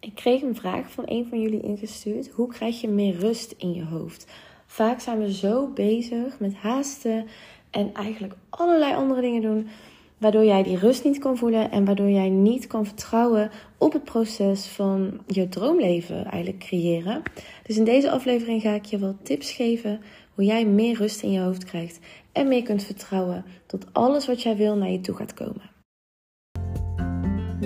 Ik kreeg een vraag van een van jullie ingestuurd. Hoe krijg je meer rust in je hoofd? Vaak zijn we zo bezig met haasten en eigenlijk allerlei andere dingen doen, waardoor jij die rust niet kan voelen en waardoor jij niet kan vertrouwen op het proces van je droomleven eigenlijk creëren. Dus in deze aflevering ga ik je wat tips geven hoe jij meer rust in je hoofd krijgt en meer kunt vertrouwen tot alles wat jij wil naar je toe gaat komen.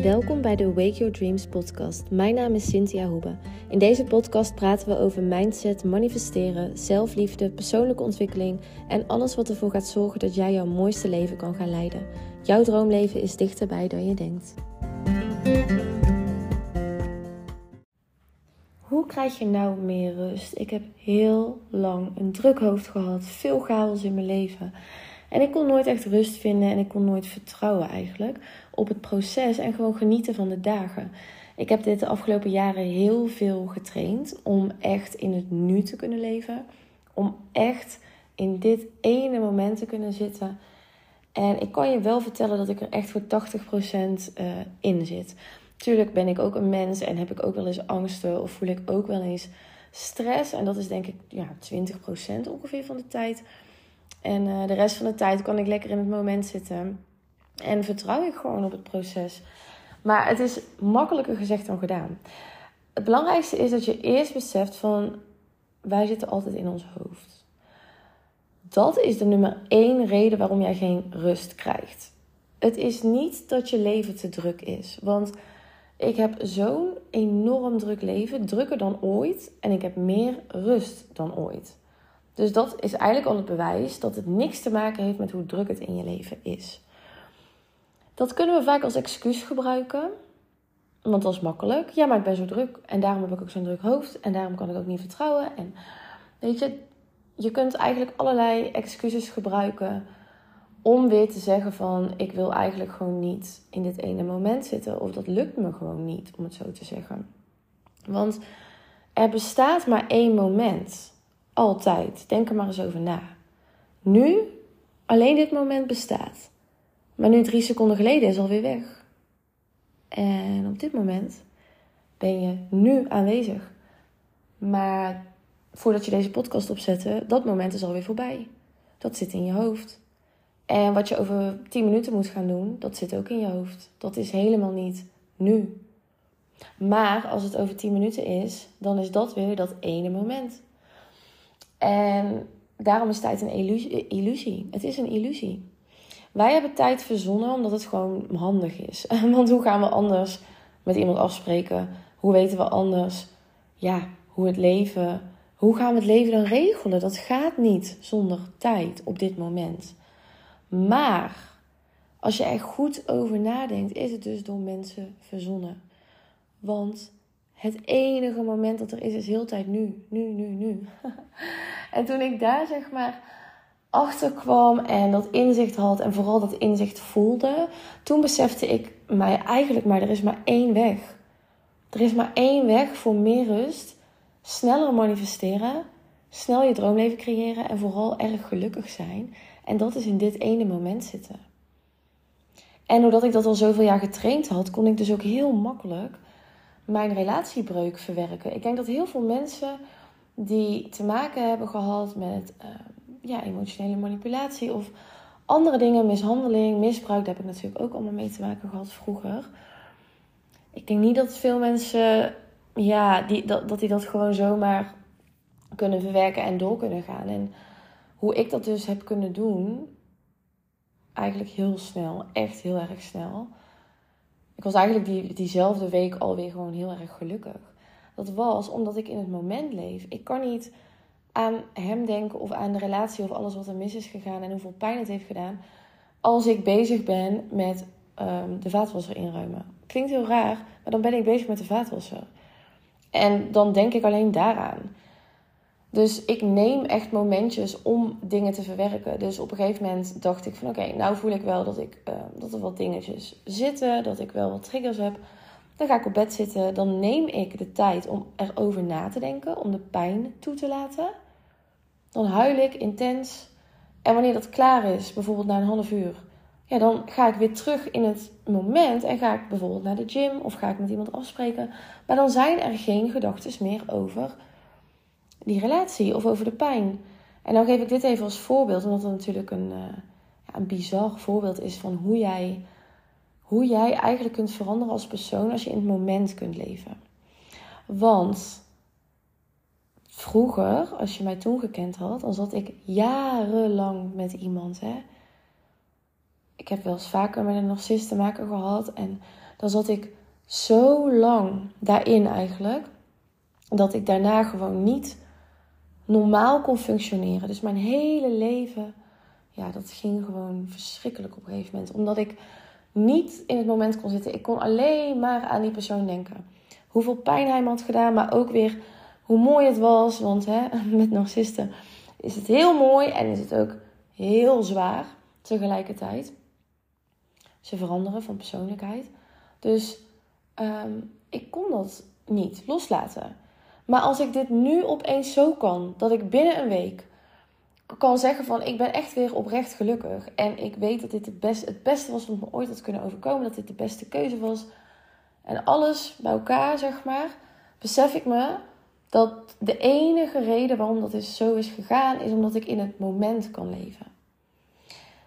Welkom bij de Wake Your Dreams podcast. Mijn naam is Cynthia Hoebe. In deze podcast praten we over mindset, manifesteren, zelfliefde, persoonlijke ontwikkeling en alles wat ervoor gaat zorgen dat jij jouw mooiste leven kan gaan leiden. Jouw droomleven is dichterbij dan je denkt. Hoe krijg je nou meer rust? Ik heb heel lang een druk hoofd gehad, veel chaos in mijn leven. En ik kon nooit echt rust vinden en ik kon nooit vertrouwen eigenlijk op het proces en gewoon genieten van de dagen. Ik heb dit de afgelopen jaren heel veel getraind om echt in het nu te kunnen leven. Om echt in dit ene moment te kunnen zitten. En ik kan je wel vertellen dat ik er echt voor 80% eh, in zit. Tuurlijk ben ik ook een mens en heb ik ook wel eens angsten of voel ik ook wel eens stress. En dat is denk ik ja, 20% ongeveer van de tijd. En uh, de rest van de tijd kan ik lekker in het moment zitten. En vertrouw ik gewoon op het proces. Maar het is makkelijker gezegd dan gedaan. Het belangrijkste is dat je eerst beseft van wij zitten altijd in ons hoofd. Dat is de nummer één reden waarom jij geen rust krijgt. Het is niet dat je leven te druk is. Want ik heb zo'n enorm druk leven, drukker dan ooit. En ik heb meer rust dan ooit. Dus dat is eigenlijk al het bewijs dat het niks te maken heeft met hoe druk het in je leven is. Dat kunnen we vaak als excuus gebruiken. Want dat is makkelijk. Ja, maar ik ben zo druk. En daarom heb ik ook zo'n druk hoofd. En daarom kan ik ook niet vertrouwen. En weet je, je kunt eigenlijk allerlei excuses gebruiken om weer te zeggen van ik wil eigenlijk gewoon niet in dit ene moment zitten. Of dat lukt me gewoon niet, om het zo te zeggen. Want er bestaat maar één moment. Altijd. Denk er maar eens over na. Nu, alleen dit moment bestaat. Maar nu drie seconden geleden is alweer weg. En op dit moment ben je nu aanwezig. Maar voordat je deze podcast opzette, dat moment is alweer voorbij. Dat zit in je hoofd. En wat je over 10 minuten moet gaan doen, dat zit ook in je hoofd. Dat is helemaal niet nu. Maar als het over 10 minuten is, dan is dat weer dat ene moment. En daarom is tijd een illusie. Het is een illusie. Wij hebben tijd verzonnen omdat het gewoon handig is. Want hoe gaan we anders met iemand afspreken? Hoe weten we anders ja, hoe het leven. Hoe gaan we het leven dan regelen? Dat gaat niet zonder tijd op dit moment. Maar als je er goed over nadenkt, is het dus door mensen verzonnen. Want het enige moment dat er is, is heel tijd nu. Nu, nu, nu. en toen ik daar zeg maar achterkwam en dat inzicht had en vooral dat inzicht voelde, toen besefte ik mij eigenlijk maar er is maar één weg. Er is maar één weg voor meer rust, sneller manifesteren, snel je droomleven creëren en vooral erg gelukkig zijn. En dat is in dit ene moment zitten. En doordat ik dat al zoveel jaar getraind had, kon ik dus ook heel makkelijk mijn relatiebreuk verwerken. Ik denk dat heel veel mensen die te maken hebben gehad met uh, ja, emotionele manipulatie of andere dingen, mishandeling, misbruik, daar heb ik natuurlijk ook allemaal mee te maken gehad vroeger. Ik denk niet dat veel mensen, ja, die, dat, dat die dat gewoon zomaar kunnen verwerken en door kunnen gaan. En hoe ik dat dus heb kunnen doen, eigenlijk heel snel, echt heel erg snel. Ik was eigenlijk die, diezelfde week alweer gewoon heel erg gelukkig. Dat was omdat ik in het moment leef. Ik kan niet aan hem denken of aan de relatie of alles wat er mis is gegaan en hoeveel pijn het heeft gedaan. Als ik bezig ben met um, de vaatwasser inruimen. Klinkt heel raar, maar dan ben ik bezig met de vaatwasser. En dan denk ik alleen daaraan. Dus ik neem echt momentjes om dingen te verwerken. Dus op een gegeven moment dacht ik van oké, nou voel ik wel dat, ik, uh, dat er wat dingetjes zitten, dat ik wel wat triggers heb. Dan ga ik op bed zitten, dan neem ik de tijd om erover na te denken, om de pijn toe te laten. Dan huil ik intens. En wanneer dat klaar is, bijvoorbeeld na een half uur, ja, dan ga ik weer terug in het moment en ga ik bijvoorbeeld naar de gym of ga ik met iemand afspreken. Maar dan zijn er geen gedachten meer over die relatie of over de pijn. En dan geef ik dit even als voorbeeld, omdat het natuurlijk een, ja, een bizar voorbeeld is van hoe jij, hoe jij eigenlijk kunt veranderen als persoon als je in het moment kunt leven. Want vroeger, als je mij toen gekend had, dan zat ik jarenlang met iemand. Hè? Ik heb wel eens vaker met een narcist te maken gehad. En dan zat ik zo lang daarin eigenlijk. Dat ik daarna gewoon niet normaal kon functioneren. Dus mijn hele leven, ja, dat ging gewoon verschrikkelijk op een gegeven moment. Omdat ik niet in het moment kon zitten. Ik kon alleen maar aan die persoon denken. Hoeveel pijn hij me had gedaan, maar ook weer hoe mooi het was. Want hè, met narcisten is het heel mooi en is het ook heel zwaar tegelijkertijd. Ze veranderen van persoonlijkheid. Dus ehm, ik kon dat niet loslaten. Maar als ik dit nu opeens zo kan, dat ik binnen een week kan zeggen van ik ben echt weer oprecht gelukkig. En ik weet dat dit het beste, het beste was wat me ooit had kunnen overkomen. Dat dit de beste keuze was. En alles bij elkaar, zeg maar, besef ik me dat de enige reden waarom dat is, zo is gegaan, is omdat ik in het moment kan leven.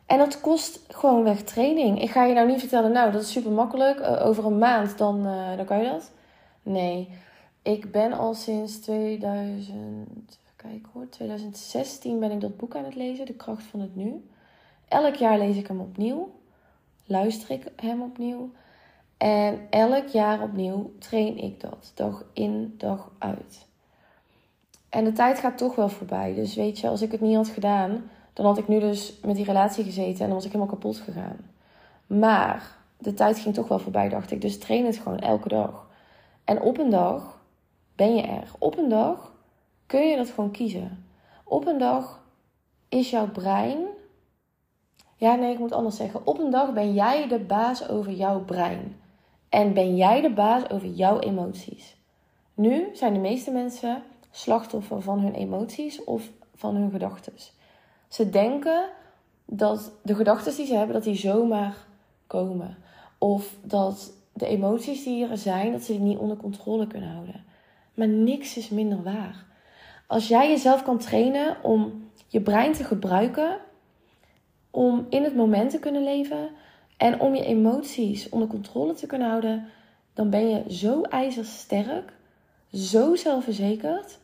En dat kost gewoon weg training. Ik ga je nou niet vertellen, nou, dat is super makkelijk. Uh, over een maand, dan, uh, dan kan je dat. Nee, ik ben al sinds 2000, kijk hoor, 2016 ben ik dat boek aan het lezen, De kracht van het nu. Elk jaar lees ik hem opnieuw. Luister ik hem opnieuw. En elk jaar opnieuw train ik dat. Dag in, dag uit. En de tijd gaat toch wel voorbij. Dus weet je, als ik het niet had gedaan, dan had ik nu dus met die relatie gezeten en dan was ik helemaal kapot gegaan. Maar de tijd ging toch wel voorbij, dacht ik. Dus train het gewoon elke dag. En op een dag ben je er. Op een dag kun je dat gewoon kiezen. Op een dag is jouw brein. Ja, nee, ik moet anders zeggen. Op een dag ben jij de baas over jouw brein. En ben jij de baas over jouw emoties. Nu zijn de meeste mensen slachtoffer van hun emoties of van hun gedachten. Ze denken dat de gedachten die ze hebben, dat die zomaar komen. Of dat de emoties die er zijn, dat ze die niet onder controle kunnen houden. Maar niks is minder waar. Als jij jezelf kan trainen om je brein te gebruiken, om in het moment te kunnen leven en om je emoties onder controle te kunnen houden, dan ben je zo ijzersterk, zo zelfverzekerd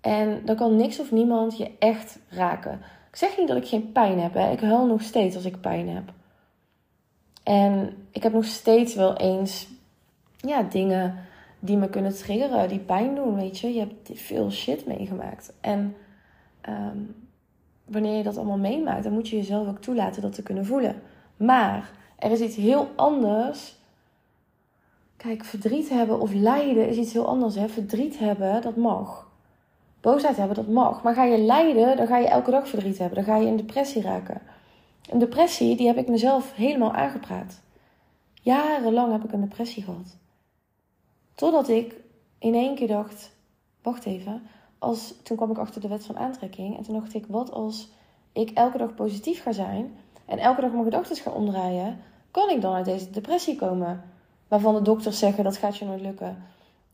en dan kan niks of niemand je echt raken. Ik zeg niet dat ik geen pijn heb. Hè. Ik huil nog steeds als ik pijn heb. En ik heb nog steeds wel eens ja, dingen die me kunnen triggeren, die pijn doen. Weet je, je hebt veel shit meegemaakt. En ehm, wanneer je dat allemaal meemaakt, dan moet je jezelf ook toelaten dat te kunnen voelen. Maar er is iets heel anders. Kijk, verdriet hebben of lijden is iets heel anders. Hè? Verdriet hebben, dat mag. Boosheid hebben, dat mag. Maar ga je lijden, dan ga je elke dag verdriet hebben. Dan ga je in depressie raken. Een depressie, die heb ik mezelf helemaal aangepraat. Jarenlang heb ik een depressie gehad. Totdat ik in één keer dacht: wacht even. Als, toen kwam ik achter de wet van aantrekking. En toen dacht ik: wat als ik elke dag positief ga zijn. En elke dag mijn gedachten ga omdraaien. Kan ik dan uit deze depressie komen? Waarvan de dokters zeggen dat gaat je nooit lukken.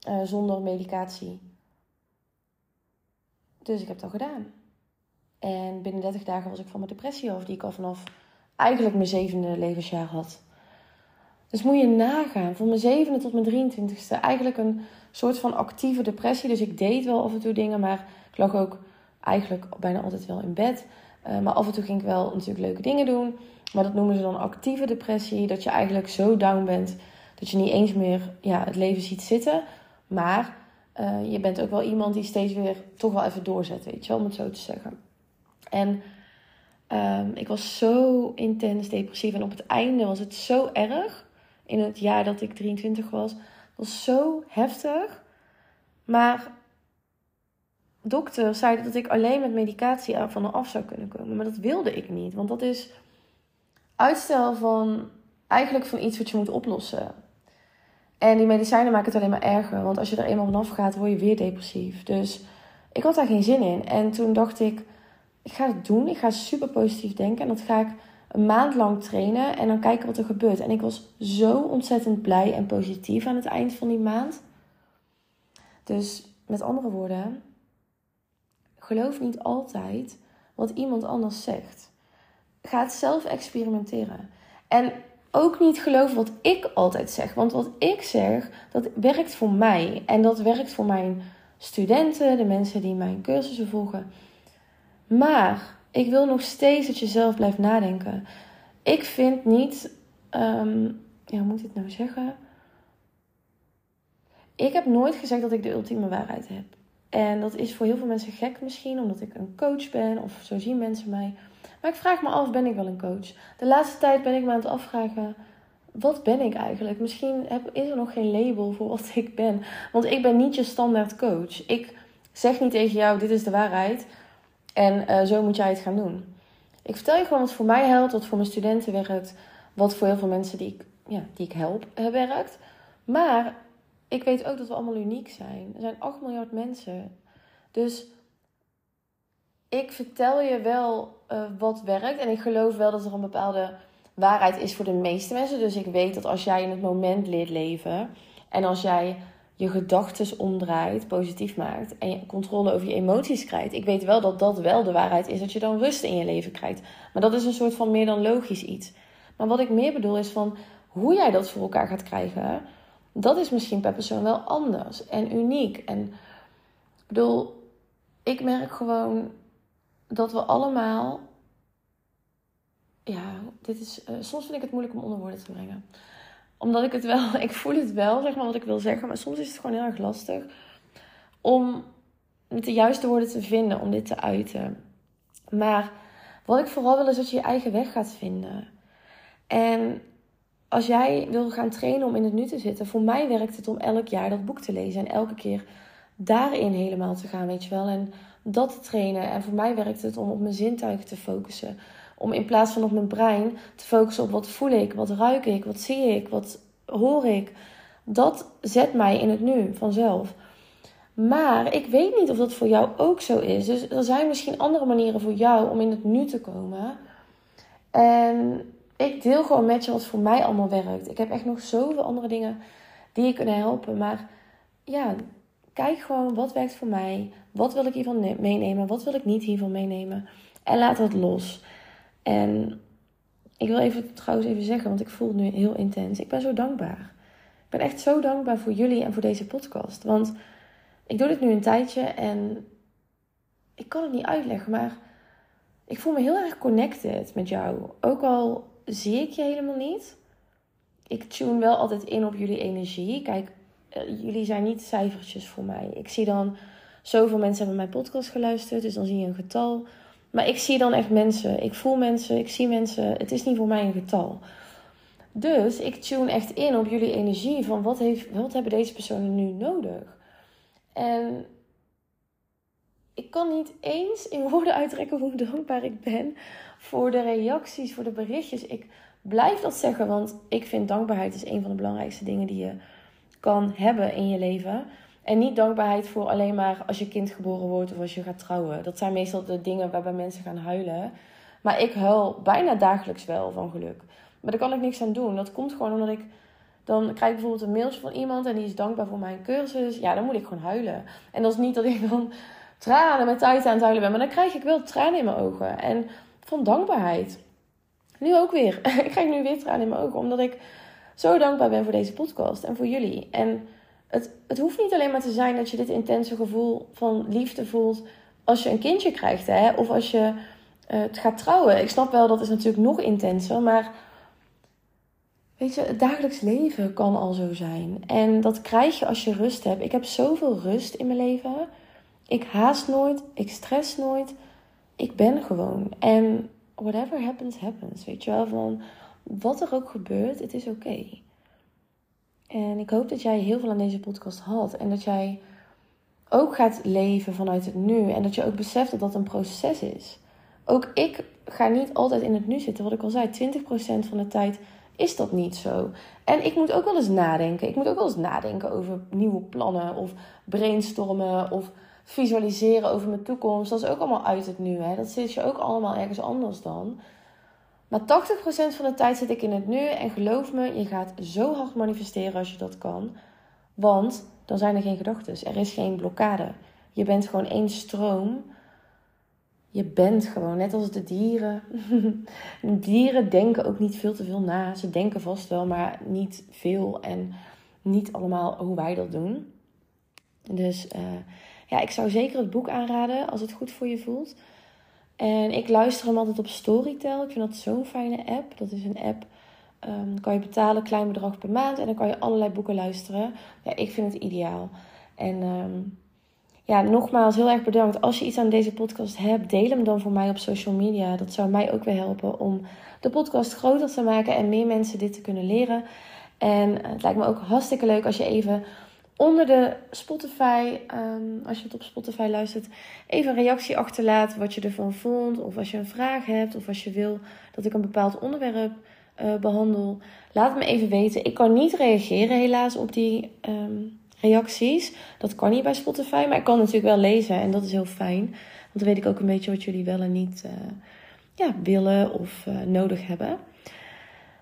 Uh, zonder medicatie. Dus ik heb dat gedaan. En binnen 30 dagen was ik van mijn depressie af, die ik al vanaf eigenlijk mijn zevende levensjaar had. Dus moet je nagaan, van mijn zevende tot mijn 23ste, eigenlijk een soort van actieve depressie. Dus ik deed wel af en toe dingen, maar ik lag ook eigenlijk bijna altijd wel in bed. Uh, maar af en toe ging ik wel natuurlijk leuke dingen doen. Maar dat noemen ze dan actieve depressie. Dat je eigenlijk zo down bent dat je niet eens meer ja, het leven ziet zitten. Maar uh, je bent ook wel iemand die steeds weer toch wel even doorzet, weet je wel, om het zo te zeggen. En um, ik was zo intens depressief. En op het einde was het zo erg. In het jaar dat ik 23 was. Het was zo heftig. Maar dokters zeiden dat ik alleen met medicatie van af zou kunnen komen. Maar dat wilde ik niet. Want dat is uitstel van eigenlijk van iets wat je moet oplossen. En die medicijnen maken het alleen maar erger. Want als je er eenmaal vanaf gaat, word je weer depressief. Dus ik had daar geen zin in. En toen dacht ik, ik ga het doen. Ik ga super positief denken. En dat ga ik een maand lang trainen en dan kijken wat er gebeurt. En ik was zo ontzettend blij en positief aan het eind van die maand. Dus met andere woorden, geloof niet altijd wat iemand anders zegt. Ga het zelf experimenteren. En ook niet geloven wat ik altijd zeg. Want wat ik zeg, dat werkt voor mij. En dat werkt voor mijn studenten, de mensen die mijn cursussen volgen. Maar ik wil nog steeds dat je zelf blijft nadenken. Ik vind niet. Um, ja, hoe moet ik het nou zeggen? Ik heb nooit gezegd dat ik de ultieme waarheid heb. En dat is voor heel veel mensen gek misschien, omdat ik een coach ben of zo zien mensen mij. Maar ik vraag me af, ben ik wel een coach? De laatste tijd ben ik me aan het afvragen, wat ben ik eigenlijk? Misschien heb, is er nog geen label voor wat ik ben. Want ik ben niet je standaard coach. Ik zeg niet tegen jou, dit is de waarheid. En uh, zo moet jij het gaan doen. Ik vertel je gewoon wat voor mij helpt, wat voor mijn studenten werkt, wat voor heel veel mensen die ik, ja, die ik help uh, werkt. Maar ik weet ook dat we allemaal uniek zijn. Er zijn 8 miljard mensen. Dus ik vertel je wel uh, wat werkt. En ik geloof wel dat er een bepaalde waarheid is voor de meeste mensen. Dus ik weet dat als jij in het moment leert leven. En als jij je gedachten omdraait, positief maakt en je controle over je emoties krijgt. Ik weet wel dat dat wel de waarheid is, dat je dan rust in je leven krijgt. Maar dat is een soort van meer dan logisch iets. Maar wat ik meer bedoel is van hoe jij dat voor elkaar gaat krijgen, dat is misschien per persoon wel anders en uniek. En ik bedoel, ik merk gewoon dat we allemaal. Ja, dit is. Uh, soms vind ik het moeilijk om onder woorden te brengen omdat ik het wel, ik voel het wel, zeg maar, wat ik wil zeggen. Maar soms is het gewoon heel erg lastig om de juiste woorden te vinden om dit te uiten. Maar wat ik vooral wil is dat je je eigen weg gaat vinden. En als jij wil gaan trainen om in het nu te zitten, voor mij werkt het om elk jaar dat boek te lezen en elke keer daarin helemaal te gaan, weet je wel. En dat te trainen. En voor mij werkt het om op mijn zintuigen te focussen. Om in plaats van op mijn brein te focussen op wat voel ik, wat ruik ik, wat zie ik, wat hoor ik. Dat zet mij in het nu vanzelf. Maar ik weet niet of dat voor jou ook zo is. Dus er zijn misschien andere manieren voor jou om in het nu te komen. En ik deel gewoon met je wat voor mij allemaal werkt. Ik heb echt nog zoveel andere dingen die je kunnen helpen. Maar ja, kijk gewoon wat werkt voor mij. Wat wil ik hiervan meenemen? Wat wil ik niet hiervan meenemen? En laat het los. En ik wil even trouwens even zeggen, want ik voel het nu heel intens. Ik ben zo dankbaar. Ik ben echt zo dankbaar voor jullie en voor deze podcast. Want ik doe dit nu een tijdje en ik kan het niet uitleggen, maar ik voel me heel erg connected met jou. Ook al zie ik je helemaal niet. Ik tune wel altijd in op jullie energie. Kijk, jullie zijn niet cijfertjes voor mij. Ik zie dan zoveel mensen hebben mijn podcast geluisterd, dus dan zie je een getal. Maar ik zie dan echt mensen. Ik voel mensen, ik zie mensen. Het is niet voor mij een getal. Dus ik tune echt in op jullie energie van wat, heeft, wat hebben deze personen nu nodig. En ik kan niet eens in woorden uitdrukken hoe dankbaar ik ben voor de reacties, voor de berichtjes. Ik blijf dat zeggen, want ik vind dankbaarheid is een van de belangrijkste dingen die je kan hebben in je leven. En niet dankbaarheid voor alleen maar als je kind geboren wordt of als je gaat trouwen. Dat zijn meestal de dingen waarbij mensen gaan huilen. Maar ik huil bijna dagelijks wel van geluk. Maar daar kan ik niks aan doen. Dat komt gewoon omdat ik. Dan krijg ik bijvoorbeeld een mailtje van iemand en die is dankbaar voor mijn cursus. Ja, dan moet ik gewoon huilen. En dat is niet dat ik dan tranen met tijd aan het huilen ben. Maar dan krijg ik wel tranen in mijn ogen. En van dankbaarheid. Nu ook weer. ik krijg nu weer tranen in mijn ogen. Omdat ik zo dankbaar ben voor deze podcast en voor jullie. En het, het hoeft niet alleen maar te zijn dat je dit intense gevoel van liefde voelt als je een kindje krijgt, hè? of als je uh, het gaat trouwen. Ik snap wel, dat is natuurlijk nog intenser, maar weet je, het dagelijks leven kan al zo zijn. En dat krijg je als je rust hebt. Ik heb zoveel rust in mijn leven. Ik haast nooit, ik stress nooit. Ik ben gewoon. En whatever happens, happens. Weet je wel, van wat er ook gebeurt, het is oké. En ik hoop dat jij heel veel aan deze podcast had. En dat jij ook gaat leven vanuit het nu. En dat je ook beseft dat dat een proces is. Ook ik ga niet altijd in het nu zitten. Wat ik al zei, 20% van de tijd is dat niet zo. En ik moet ook wel eens nadenken. Ik moet ook wel eens nadenken over nieuwe plannen. Of brainstormen. Of visualiseren over mijn toekomst. Dat is ook allemaal uit het nu. Hè? Dat zit je ook allemaal ergens anders dan. Maar 80% van de tijd zit ik in het nu. En geloof me, je gaat zo hard manifesteren als je dat kan. Want dan zijn er geen gedachten. Er is geen blokkade. Je bent gewoon één stroom. Je bent gewoon, net als de dieren. dieren denken ook niet veel te veel na. Ze denken vast wel, maar niet veel. En niet allemaal hoe wij dat doen. Dus uh, ja, ik zou zeker het boek aanraden als het goed voor je voelt. En ik luister hem altijd op Storytel. Ik vind dat zo'n fijne app. Dat is een app, um, kan je betalen, klein bedrag per maand. En dan kan je allerlei boeken luisteren. Ja, ik vind het ideaal. En um, ja, nogmaals heel erg bedankt. Als je iets aan deze podcast hebt, deel hem dan voor mij op social media. Dat zou mij ook weer helpen om de podcast groter te maken en meer mensen dit te kunnen leren. En het lijkt me ook hartstikke leuk als je even onder de Spotify, um, als je het op Spotify luistert, even een reactie achterlaat wat je ervan vond. Of als je een vraag hebt, of als je wil dat ik een bepaald onderwerp uh, behandel. Laat me even weten. Ik kan niet reageren helaas op die um, reacties. Dat kan niet bij Spotify, maar ik kan natuurlijk wel lezen en dat is heel fijn. Want dan weet ik ook een beetje wat jullie wel en niet uh, ja, willen of uh, nodig hebben.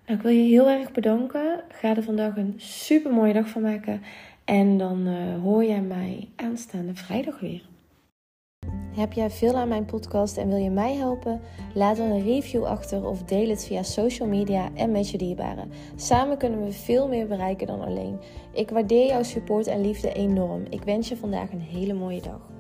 Nou, ik wil je heel erg bedanken. Ga er vandaag een super mooie dag van maken. En dan uh, hoor jij mij aanstaande vrijdag weer. Heb jij veel aan mijn podcast en wil je mij helpen? Laat dan een review achter of deel het via social media en met je dierbaren. Samen kunnen we veel meer bereiken dan alleen. Ik waardeer jouw support en liefde enorm. Ik wens je vandaag een hele mooie dag.